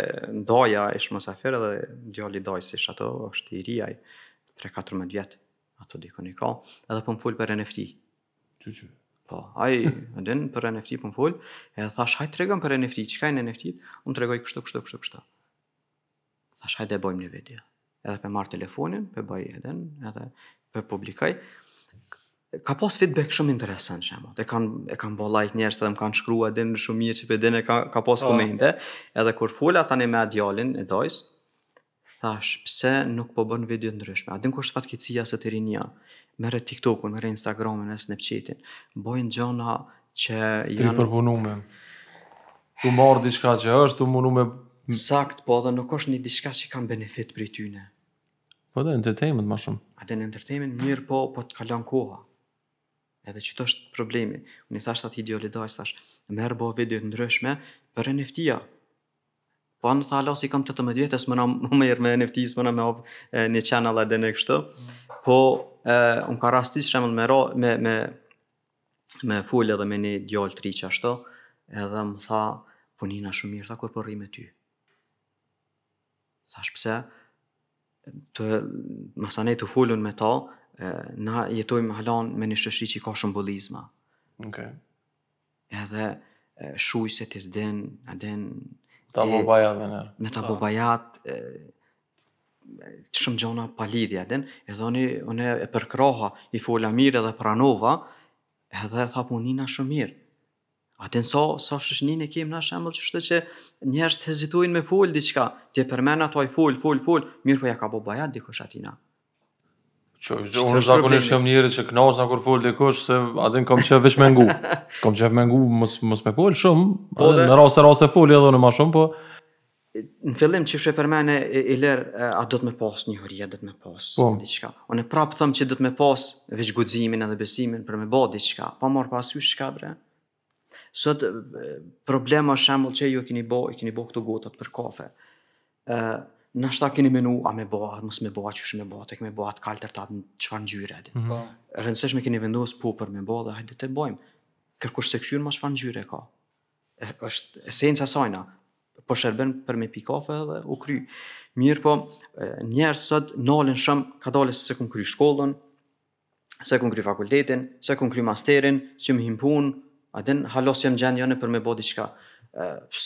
daja ish mysafir edhe djali dajës ish aty, është i ri ai, 13-14 vjetë, aty dikun i ka, edhe po më fol për NFT, Që që? Po, ai, e din, për NFT për po më folë, e thash, hajt tregom për NFT, çka janë NFT, e m'tregoi kështu, kështu, kështu, kështu. Thash, hajt e bojmë një video. Edhe pe marr telefonin, pe boj e din, edhe pe publikoj. Ka pas feedback shumë interesant, shumë e kanë e kan bo like njerëz, edhe më kanë shkrua, din, shumë mirë, që pe din, e ka, ka pas oh. komente. Edhe kur fola tani me djalin e dajës, Thashë, pse nuk po bën video të ndryshme? A din ku është fatkeqësia sot rinia merre TikTokun, merre Instagramin e Snapchatin, bëjnë gjëna që janë të ripërpunume. Tu marr diçka që është, tu u mundu me Saktë, po edhe nuk është një diçka që kanë benefit prej tyne. Po dhe entertainment më shumë. A din, entertainment mirë po, po të kalon koha. Edhe qetu është problemi. Unë i thashë atij djalit, hajt, thashë, merre bo video të ndryshme, për NFT-a, Po unë, tha, hala s'i kam 18 vjet s'muna me u marrë me NFT, s'muna me hap një channel edhe a din kështu. Po m'u ka rastis shembull me ra, me me me fol edhe me një djalë tjetër qashtu, edhe më tha po nina shumë mirë, tha kur po rri me ty. Thash pse? E masanej tu folun me ta, na jetojmë hala në një shoqëri që ka shumë bullizma. Okej. Okay. Edhe shuj se ti s'din, a din... Ta bo bajat menjëherë. Me ta bo bajat, që shumë gjona pa lidhje, a din? Edhe unë, unë e përkraha, i fola mirë edhe pranova, edhe tha po nina shumë mirë. A din sa, sa shoqninë e kemi na shembull qështu që njerëzit hezitojnë me folë diçka, ti e përmene, aj fol, fol, fol, mirëpo ja ka bo bajat dikush atina. Çoj, se unë zakonisht jam njeri që knaqna kur fol dikush se a din kam qef veç me ngu. Kam qef me ngu mos mos me fol shumë, po a din, në raste raste foli edhe unë ma shumë, po në fillim qysh e përmene i ler a duhet me pas një hurje, a duhet me pas po. diçka. Unë prapë thom që duhet me pas veç guximin edhe besimin për me ba diçka. Pa marrë parasysh çka bre? Sot problem është shembull që ju keni bë, i keni bë këto gotat për kafe. Nashta keni menu, a me bo, a mos me bo, a qysh me bo, a të kemi bo, a të kaltërta, çfarë ngjyre, edhe. Mm -hmm. Rëndësishme keni vendosë po për me bo, dhe hajde të bojmë. Kërkush s'e kqyr ma çfarë ngjyre ka. E, është esenca sajna, po shërben për me pi kafe dhe u kry. Mirëpo, njerëz sot nalen shumë, kadale, s'e kum kry shkollën, s'e kum kry fakultetin, s'e kum kry masterin, që me hi n'punë, a din, hala s'jam n'gjendje unë për me bo diçka.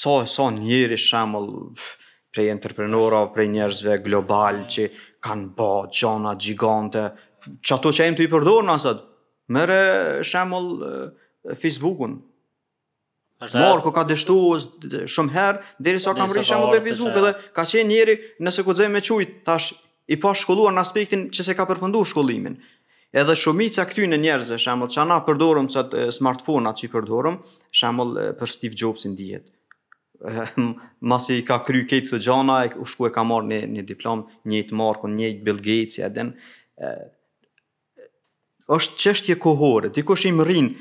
Sa e sa njeri shembull prej entreprenorave, prej njerëzve global që kanë bo gjona gjigante, qato që jemi tu i përdorë na sot, merre shembull Facebookun, Marku ka dështu shumë herë, derisa ka mërri shembull te Facebook edhe ka qenë njeri nëse guxojmë me qujtë tash i pashkolluar në aspektin që s'e ka përfundu shkollimin. Edhe shumica këtyne njerëzve, shembull, që na përdorëm sot smartphone-at që i përdorëm, shembull, për Steve Jobs-in dihet. Masi i ka kry këto gjana, u shku e ka marrë një, një diplomë, njëjtë Marku, njëjtë Bill Gates, a din, është çështje kohore. Dikush i mrrin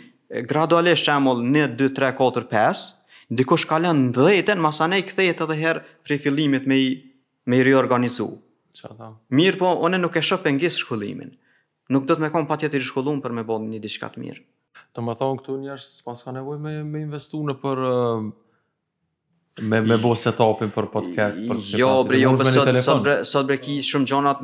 gradualisht shembull 1 2 3 4 5, dikush ka lënë te 10-ën, masanej kthehet edhe herë prej fillimit me i me i riorganizu. Çfarë? Mirëpo, unë nuk e shoh pengesë shkollimin. Nuk duhet me kon patjetër i shkollum për me bo një diçka të mirë. Domethonë këtu njerëz s'ka nevojë me me investu në për me me bo setupin për podcast për jo bre jo për sot sot bre sot bre ki shumë gjona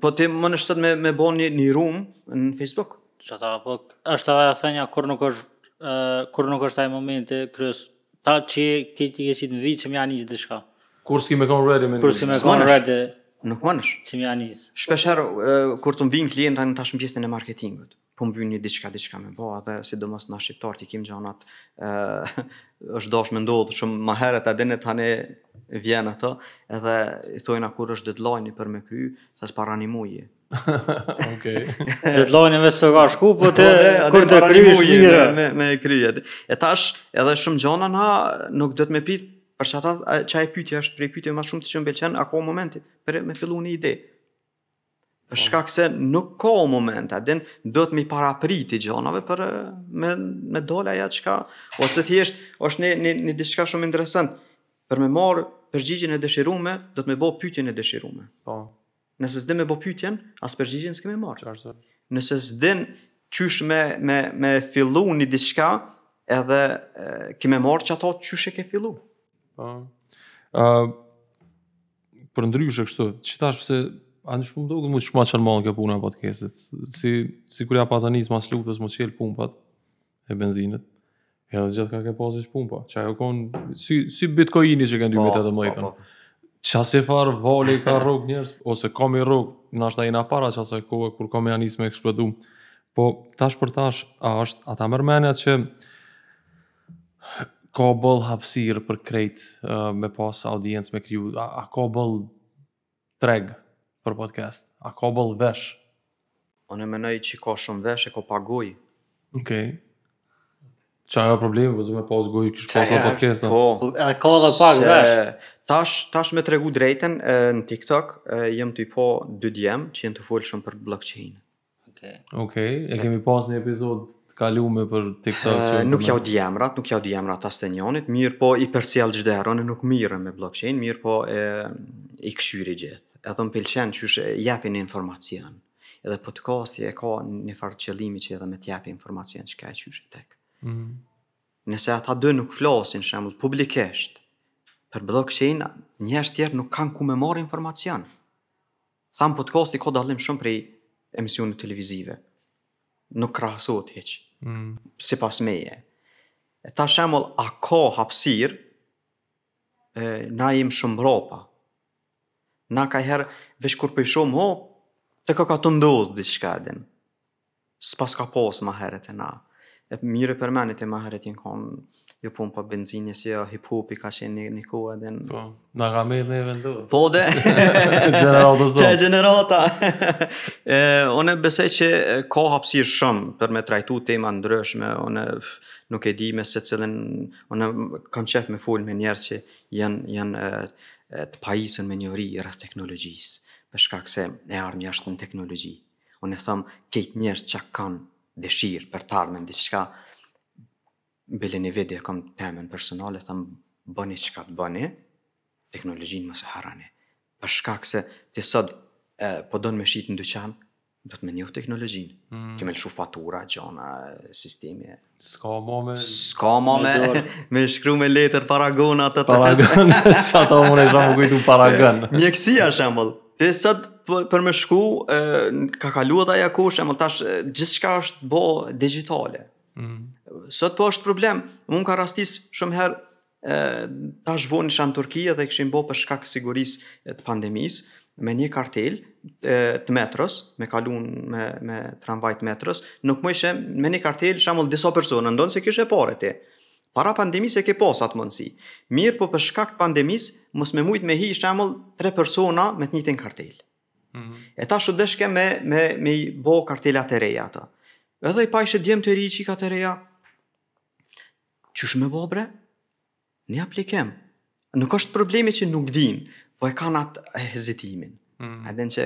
po ti munesh sot me me bo një një room në Facebook qata po është ajo thënia kur nuk është kur nuk është ai momenti krejt çka ke ti ke në vit që me ja nis diçka kur s'ki me kon ready me kur s'ki me kon ready nuk munesh ti me ja nis shpesh kur të vin klienta tani tash në pjesën e marketingut po më vyn diçka diçka me bo e sidomos na shqiptar që i kemi gjanat ë është dash me ndodh shumë më herët a dini tani vjen ato edhe i thojnë kur është deadline për me kry sa të para një muaji Okej. Deadline e vetë ka shku, po te po, kur të kryesh mirë me me kryet. E tash edhe shumë gjona na nuk duhet me pit, për qata qaj pyetje është për pyetje më shumë se ç'më pëlqen akoma momenti për me filluar një ide. Për po. shkak se nuk ka o moment, a din, duhet me i parapri ti gjonave, për me, me dal ajo çka, ose thjesht, është një, një, një diçka shumë interesante, për me marrë përgjigjen e dëshirume, duhet me bo pytjen e dëshirume. Po. Nëse s'din me bo pytjen, as përgjigjen s'ke me marrë. Nëse s'din qysh me, me, me fillu një diçka, edhe e, ke me marrë qato qysh e ke fillu. Po. Uh, përndryshe kështu, që tash pse, a nuk po t'duket, mu shumë ma çon mallin kjo puna e podcastit, si, sikur ja patën nisë mas luftës, m'u çelë pumpat e benzinit, edhe gjithkah ke pasë që pumpa, qajo u konë, si, si bitcoini që u kanë 2018-tën, po, po, po. qaso far vale ka rrokë njerëz, ose ka me i rrokë, ndoshta jena para qasaj kohe, kur ka me ja nisë me eksplodu, po tash për tash, a është a ta merr menja që, Ka boll hapësirë për krejt me pas audiencë me kriju, a, a ka boll treg për podcast, a ka boll vesh? Unë menoj që ka shumë vesh e ka pak gojë. Okej. Okay. Qaj është problemi, po me pas gojë kish pas ato podcast. Po, edhe ka edhe pak vesh. Tash tash me tregu drejtën në TikTok, jam tu i pa dy djem që janë tu folë shumë për blockchain. Okej. Okay. Okej, okay. e kemi pas një episod të kalume për TikTok uh, që nuk jau di emrat, nuk jau di emrat as të njonit, mirëpo i përcjell çdo herë, unë nuk mirë me blockchain, mirë po e i kshyri gjithë. Edhe më pëlqen qysh japin informacion. Edhe podcasti e ka një farë qëllimi që edhe me të japë informacion çka e qysh e tek. Mm -hmm. Nëse ata dy nuk flasin shembull publikisht për blockchain, njerëz tjerë nuk kanë ku me marr informacion. Thamë podcasti ka dallim shumë prej emisioneve televizive. Nuk krahasohet hiç. Mm. Sipas meje. E tash shembull, a ka hapsirë, e, na jem shumë mbrapa. Nganjëherë, veç kur po e shoh, po hop, te ka, ka të ndodhë diçka, e din. S'paska pas ma herët e na. E mirë e përmende ti ma herët, janë konë jo pumpa benzini si jo hip hopi ka qenë një, një kohë edhe në... Po, na ka mbet neve në dorë. Po dhe... Gjenerata jonë. Qe gjenerata. e, unë besoj që ka hapsirë shumë për me trajtu tema të ndryshme, unë nuk e di me secilin, unë kam qef me fol me njerëz që janë, janë të pajisun me njohuri rreth teknologjisë, për shkak se e ardhmja është në teknologji. Unë u thom krejt njerëzve që kanë dëshirë për të ardhmen diçka, bile një video e kam temen personale, thom, boni çka të boni, teknologjinë mos e harroni. Për shkak se ti sot e, po don me shit në dyqan, duhet me njoftë teknologjinë. Mm. Ke me lëshu fatura, gjana, sistemi, S'ka ma me... S'ka ma me... Me shkru me letër paragon atë të... Paragon, s'ta mujsha me kujtu paragon. Mjekësia, shembull. Ti sot po, për me shku, ka kalu edhe ajo kohë, shembull, tash gjithçka është bo digjitale. Mm. Sot po është problem, mu m'ka rastis shumë herë, tash vonë isha në Turki dhe kishin bo për shkak sigurisë të pandemisë, me një kartelë e, të metros, me kalu me, me tramvaj, t'metros, nuk mujshe me një kartelë shembull disa persona, ndonëse kishe pare ti. Para pandemisë e ke pas atë mundësi. Mirëpo për shkak të pandemisë, mos me mujtë me hi shembull tre persona me të njëjtën kartelë. Mm -hmm. E tash u dashke me, me, me i bo kartelat e reja ato. Edhe i pashë djem të ri, çika të reja, Qysh me bo bre? Një aplikim. Nuk është problemi që nuk din, po e kanë atë hezitimin. Mm. E din që,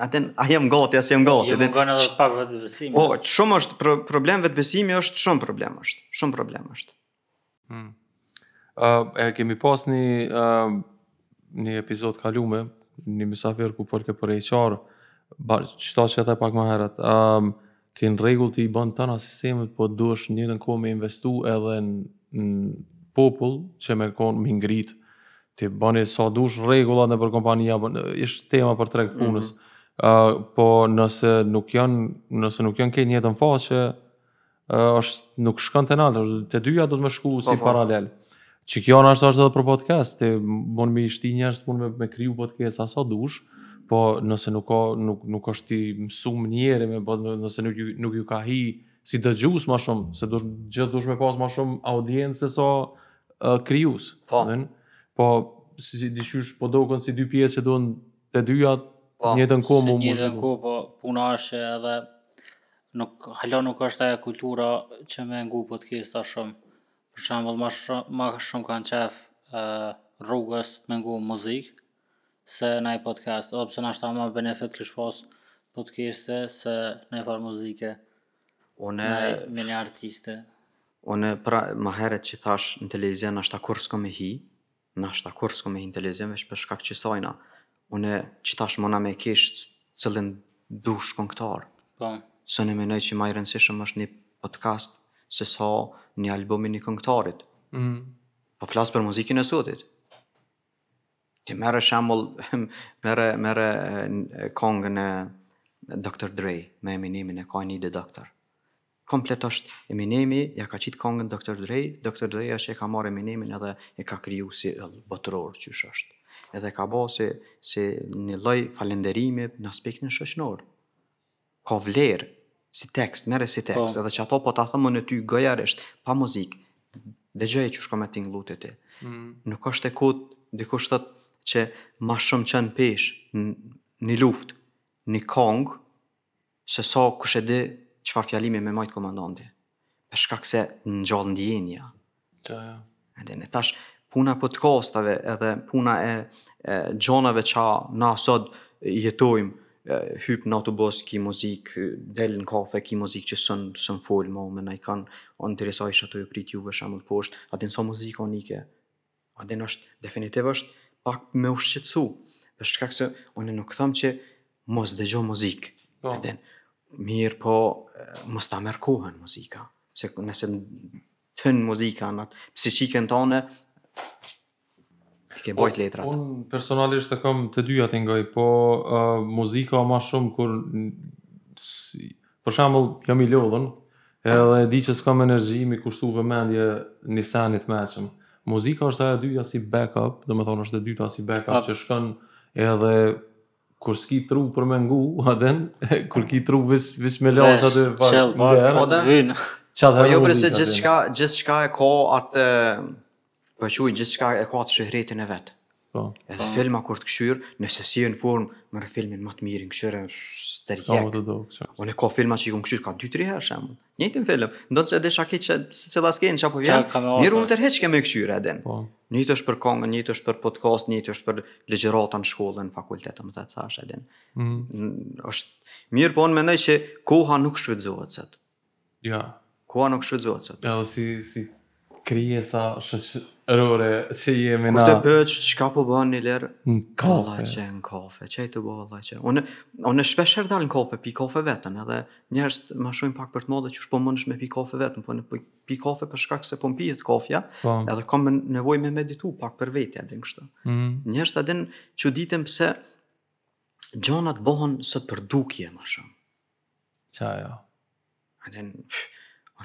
a din, a jam gati a s'jam, po, gati. Jo, s'kanë edhe pak vetëbesim. Po, shumë është pro, problem vetëbesimi është shumë problem është. Shumë problem është. Mm. Uh, e kemi pas një uh, një episod të kalume, një mysafir ku folke për HR, qeta që the pak ma herët, um, në rregull ti i bon tana sistemet, po duhesh njëjtën kohë me investu edhe në popull që me konë ma i ngritun, ti boni sa dush rregullat nëpër kompania, po, ishte tema për treg të punës, mm -hmm. uh, po nëse nuk janë, nëse nuk janë krejt në njëjtën faqe, është nuk shkon te nalt, është te dyja do të më shku po, si po. paralel. Çi kjo na është edhe për podcast, ti mun me i shti njerëz n'punë me, me kriju podcast aso dush, po nëse nuk ka nuk nuk është ti mësu më njëri me po nëse nuk nuk ju ka hi si dëgjues ma shumë, se dush gjithë dush me pas ma shumë audiencë se sa uh, krijues. Po. Po si, si dishysh po doken si dy pjesë që duan te dyja po, njëtën kohë si më. Njëtën kohë po puna është edhe Nuk, hala nuk është ajo kultura që me ngu podcasta shumë. Për shembull, ma shumë ma shumë kanë qef rrugës me ngu muzikë se naj podcast, edhe pse nashta ma benefit kish pas podcasti se naj far muzike, Unë naj me një artiste. Unë pra ma herët që thash në televizion nashta kurrë s'kom me hi, Nashta kurrë s'kom me hi në televizion veç për shkak qësajna.. Une qëtash muna me t'kesh cillin dush kongtar. Po. Se une menoj që ma i rëndësishëm është ni podcast se sa ni album i ni kongtarit. Mm. Po flas për muzikën e sotit. Ti merre shembull, merre merre kongën e Dr. Dre me Eminemin e ka një dhe Dr. Komplet osht Eminemi ja ka qit kongën Doctor Dre, Doctor Dre asht që e ka marr Eminemin edhe e ka kriju si yll botëror qysh osht. Edhe e ka ba si si ni lloj falenderimi n'aspektin shoqnor. Ka vlerë si tekst, mere si tekst, edhe qato po ta thom unë ty gojarisht, pa muzikë, dëgjoje qysh ka me tinglu te ti. Nuk osht e kotë, dikush thot që ma shumë çon peshë ni luftë, ni kongë, se sa kush e di çfarë fjalimi me majt komandanti. Për shkak se ngjall ndjenja. Ja, ja. Edhe ne tash puna e podcastave edhe puna e, e gjonave qa na sot jetojmë hyp në autobus ki muzik, del në kafe ki muzik që s'un s'un fol ma me naj kan, un deri sa isha tu prit juve shembull poshtë, a din sa muzikë onike A din është definitiv është pak me u shqetësu. Për shkak se unë nuk thom që mos dëgjo muzikë. Po. A din, mirëpo mos ta merr kohën muzika. Se nëse të hyn muzika në atë psikikën tane, i ke bajt letrat. Unë personalisht e kom të dyja i ngoj, po uh, muzika ma shumë kur Për shembull, jam i lodhun edhe e di që s'kam energji m'i kushtu vëmendje një seni t'meqëm. Muzika është ajo e dyta si back up, domethënë është e dyta si back up që shkon edhe kur s'ki tru për me ngu, a din, kur ki tru veç, veç me la që atë pak nder, po të vynë. Po jo bre se gjithçka, gjithçka e ka atë Po qajo gjithçka e ka atë shëhretin e vet. Po. Edhe po. filma kur të këshyr, nëse s'je në formë, më në filmin më të mirë, me këshyr e s'tërhjek. Po, të do, këshyr. Unë ka filma që i kemi këshyr, ka 2-3 herë shembull. Njëjtin film, ndonëse e di saktë që secila skenë çka po vjen, mirëpo na tërheq kemi këshyr e din. Po. Njëjtë është për kongë, njëjtë është për podcast, njëjtë është për ligjërata në shkollë, në fakultet, më të të thash, e din. Mm. është mirë, po unë menoj që koha nuk shfrytëzohet, Jo. Koha nuk shfrytëzohet sot. Edhe si si krijesa shoqërore që jemi na. Kur të pyet çka po bën në ler? Në kafe. Qe në kafe. Çka të bëj valla qe. Unë unë shpesh herë dal në kafe, pi kafe vetun, edhe njerëzt më shohin pak për të madhe qysh po mundesh me pi kafe vetun, po unë pi kafe për shkak se po m'pihet kafja, po. edhe kam nevojë me meditu pak për vete a din kështu. Mm. Njerëzt a din çuditen pse gjonat bëhen sot për dukje më shumë. Qajo, a din,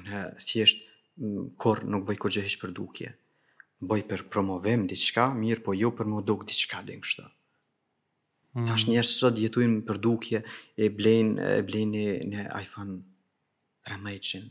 unë thjesht kurrë nuk bëj kurgjë hiç për dukje. Bëj për promovim diçka, mirëpo jo për m'u duk diçka a din kështu. Mm. Tash njerëzt sot jetojnë për dukje, e blejnë e blejnë një iPhone 13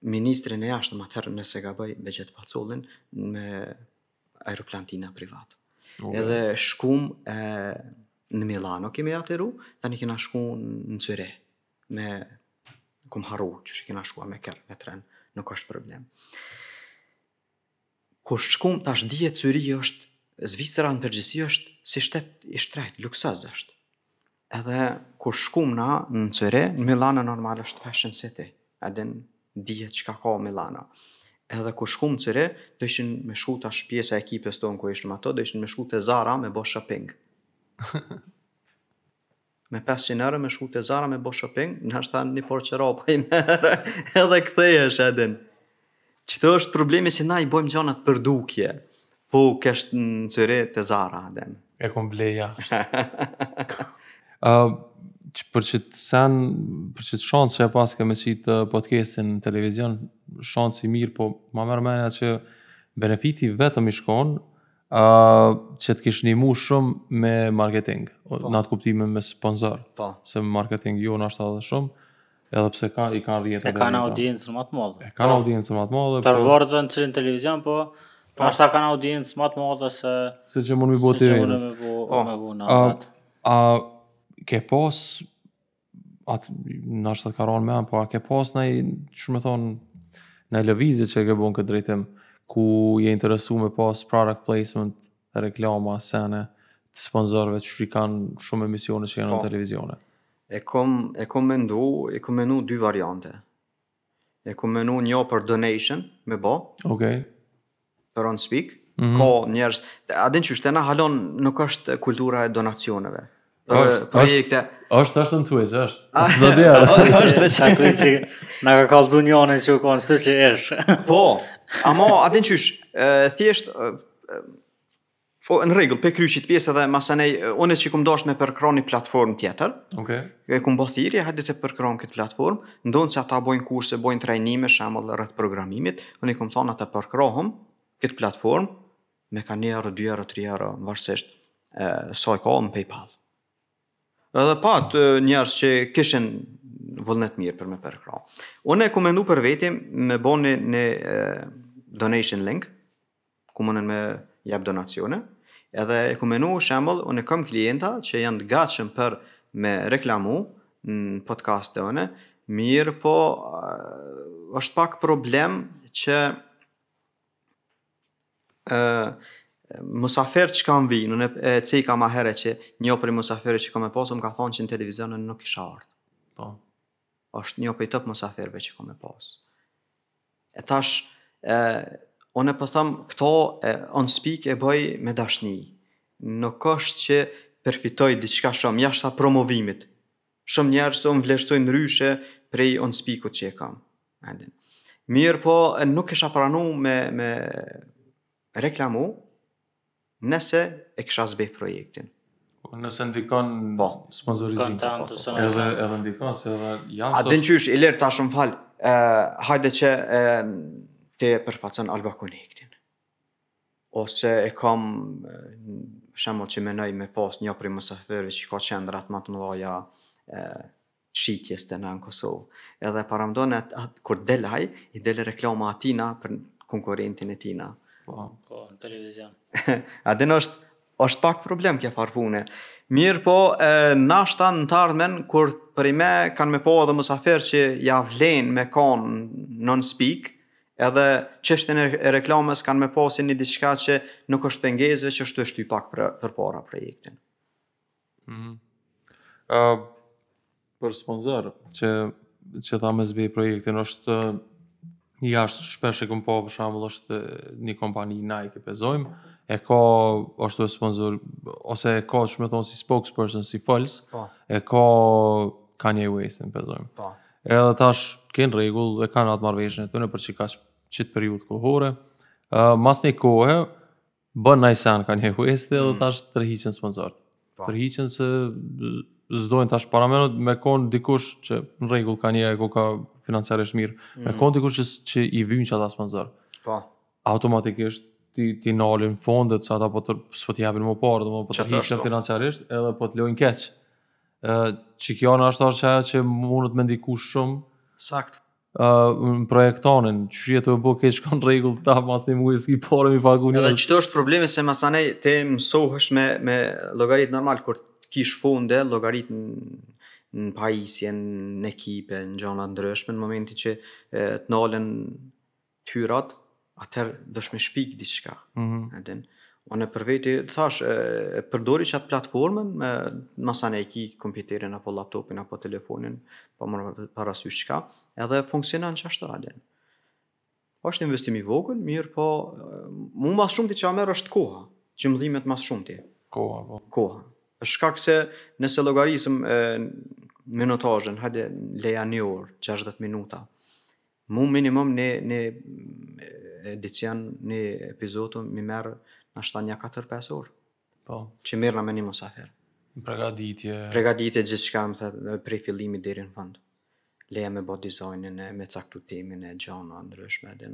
ministrin e jashtëm atëherë nëse s'gaboj Behgjet Pacollin me aeroplan t'tina privat. Okay. Edhe shkum e, në Milano kemi ateru, tani kena shku në Cyrih, me kom harru qysh kena shku, a me kerr, me tren, nuk është problem. Kur shkum tash dihet Cyrihi është Zvicra në përgjithësi është si shtet i shtrejt, luksoz është. Edhe kur shkum na në Cyrih, në Milano normal është fashion city. A din dihet çka ka Milano. Edhe kur shkum në Cyrih, doshin me shku tash pjesa e ekipes tonë ku ishim ato, doshin me shku te Zara me bo shopping. me pesëqind euro me shku te Zara me bo shopping, nashta një parë çorapa i merr edhe kthehesh, a din. Qeto është problemi që na i bëjmë gjanat për dukje. Po kesh në Cyrih te Zara, a din. E kom ble jashtë. uh, qe për qët sen, për qët shans që e paske me qitë podcastin në televizion, shans i mirë, po ma merr menja që benefiti vetëm i shkon, Ë që të kish ndihmu shumë me marketing, po. në atë kuptim e me sponsor. Po. Se me marketing jo nashta edhe shumë, edhe pse ka, i kanë rrjet. E kanë audiencën më të madhe. E kanë po. audiencën më të madhe. Po. varet në cilin televizion, po, po. nashta kanë audiencë më të madhe se... Se që mund me bo te rrjetet. Se që mund me bo, me bo në atë. A, ke pas At nashta t'ka ra n'men, po a ke pas naj, qysh me thonë, naj lëvizje që e ke bo n'këtë drejtim, ku je interesu me pas product placement, reklama, sene, të sponzorëve, qysh i kanë shumë emisione që janë në po. televizione. E kom, e kom mendu, e kom mendu dy variante. e kum menu për donation me bo. Okej. Okay. Për on speak. Mm -hmm. Ka njerëz, a din qysh na hala nuk është kultura e donacioneve. Për është, projekte. Është është në Twitch, është. Ah, Zoti ja. Është veç në Twitch. Na ka kallzu njëni që kanë se qysh është. Po. Amo, a din qysh, thjesht Po, në rregull, pe kryj qit pjesë edhe masanej, unë që kum dashur me përkrah një platformë tjetër. Okej. Okay. E kum bë thirrje, hajde ta përkrahim këtë platformë, ndonëse ata bëjnë kurse, bëjnë trajnime shembull rreth programimit, unë kum thonë hajde ta përkrahum këtë platformë me nga një euro, dy euro, tri euro, varësisht e, sa e ka në PayPal. Edhe pat njerëz që kishin vullnet mirë për me përkrah. Unë e kom menu për veti me bo një donation link, ku munden me jap donacione, edhe e kum menu shembull unë kam klienta që janë të gatshëm për me reklamu në podcast tonë, mirëpo është pak problem që musafirët që kam vijnë, në e ceka ma herët që një prej musafirëve që kam me pas, më ka thonë që në televizione nuk isha ardhë. Po. është një prej top musafirëve që kam me pas. E tash, e, unë e po thom, këto e, on speak e bëj me dashni. Nuk është që përfitoj diçka shumë, jashta promovimit. Shumë njerës më vlerësojnë nryshe prej on speakut që e kam. A din. Mirëpo, nuk isha pranu me, me reklamu, Nëse e kish zbeh projektin. Po nëse ndikon po sponsorizimi. Po, po, po, edhe edhe ndikon se edhe janë A din qysh Ilir tash um fal. Ë hajde që e, te përfaqëson Alba Connectin. Ose e kam shembull që menoj me pas një prej mësafirëve që ka qendrat më të mëdha shitjes te na në Kosovë. Edhe paramendo atë, kur del ai, i del reklama aty për konkurrentin e tina. Po, po, në televizion. A din është është pak problem kjo farë pune. Mirëpo, e, nashta në të ardhmen, kur prej meje kanë me pa edhe mësafer që ja vlenë me konë në on speak, edhe çështjen e reklamës kanë me pa si një diçka që nuk është pengesë veç që është ta shty pak për, përpara projektin. Mhm. Ë për sponsor që që tha me zbeh projektin është ja shpesh e këm pa për shembull është një kompani Nike pe zojmë e ka ashtu sponsor ose e ka ç'me thon si spokesperson si folës po. e ka Kanye Westin pe zojmë po. edhe tash okej n'rregull e kanë atë marrëveshjen e tyre për qikaq qit periudhë kohore uh, mas një kohë Bën naj sen Kanye West edhe mm. tash tërhiqen sponsorët. Po. Tërhiqen se s'dojnë tash paramendo me konë dikush që në rregull Kanye ku ka financiarisht mirë, mm. me konë dikush që, që i vynë qata sponsorë. Po. Automatikisht ti, t'i nalin fondet qata po të s'po të jepin më pare domethënë po tërhiqen po. financiarisht edhe po të lojnë keq. Qikjo ndoshta është që mundet me ndiku shumë. Saktë. më projektonin, qysh je t'u bo keq kanë rregull të ta mas një muji s'ki pare m'i pagu një. Edhe qeto është problemi se masanej ti mësohesh me, me llogarit normal, kur kish fonde, llogarit në pajisje, në ekipe, në gjona të ndryshme, në momentin që të nalen hyrat, atëherë doesh me shpik diçka. Mm -hmm. Edhe unë për veti, thash, e, e përdori qatë platformën, me, masanej e ki kompjuterin, apo laptopin, apo telefonin, pa marrë parasysh çka, edhe funksionon qashtu a din. Po është investim i vogël, mirëpo, mu ma s'shumti që ma merr është koha, që më dhimet ma s'shumti. Koha, po. Koha. Për shkak se nëse llogarisim e, minutazhën, hajde le ja një orë, 60 minuta, Mu minimum një, një edicion, një epizod, m'i merr ndoshta nja 4-5 orë. Po. Që mirrna me një musafir. Pregaditje. Pregaditje gjithçka, domethënë, prej fillimi deri në fund. Le ja me bo dizajnin, me caktu temën e gjona të ndryshme, edhe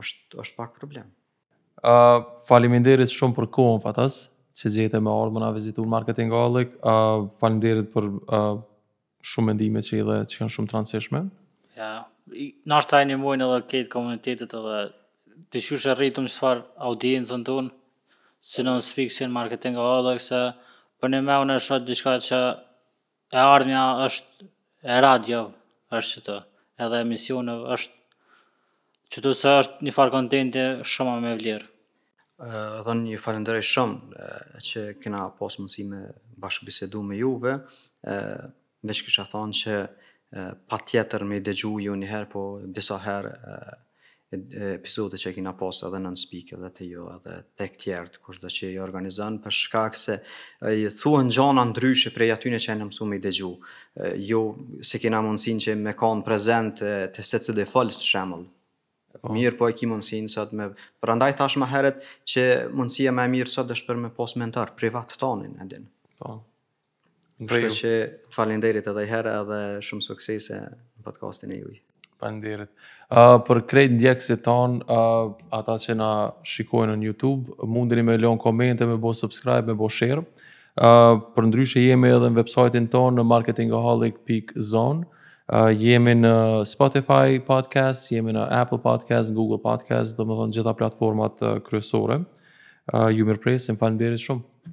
është, është pak problem. Uh, faleminderit shumë për kohën, Fatos, që gjete me ardhë me na vizitu në Marketingaholic. Uh, faleminderit për uh, shumë mendime që i dhe që janë shumë të rëndësishme. Ja, ndoshta i ndihmojnë edhe krejt komunitetet edhe te qysh e rritim qëfar audiencën tonë, si në n'Speak, si në Marketingaholic edhe kështu se, përnime unë e shoh diçka që e ardhmja është e radiove, është qëtu, edhe emisioneve, është qëtu se është një farë kontenti shumë me vlerë. Edhe unë ju falenderoj shumë që kena pas mundësi me bashkëbisedu me juve. Veç kisha thonë që patjetër me i dëgju jo njëherë, po disa herë episode që e kina pas edhe n'Speak edhe te ju edhe te tjertë, kushdo që i organizon, për shkak se thuhen gjana ndryshe prej atyne që jena mësu me i dëgju. Jo se kina mundësin që me kanë prezent te secili folës shembull. Po. Mirëpo e ki mundësinë sot me... Prandaj thash ma herët që mundësia më e mirë sot është për me pas mentor privat tonin, e din. Po. Kështu që faleminderit edhe i herë edhe shumë suksese në podcastin e juj. Faleminderit. Uh, për krejt ndjekësit tanë, uh, ata që na shikojnë në Youtube, mundni me lonë komente, me bo subscribe, me bo share. Uh, përndryshe jemi edhe në website-in tonë në marketingaholic.zone. Uh, jemi në Spotify podcast, jemi në Apple podcast, Google podcast, domethënë gjitha platformat uh, kryesore. Uh, ju mirëpresim, faleminderit shumë.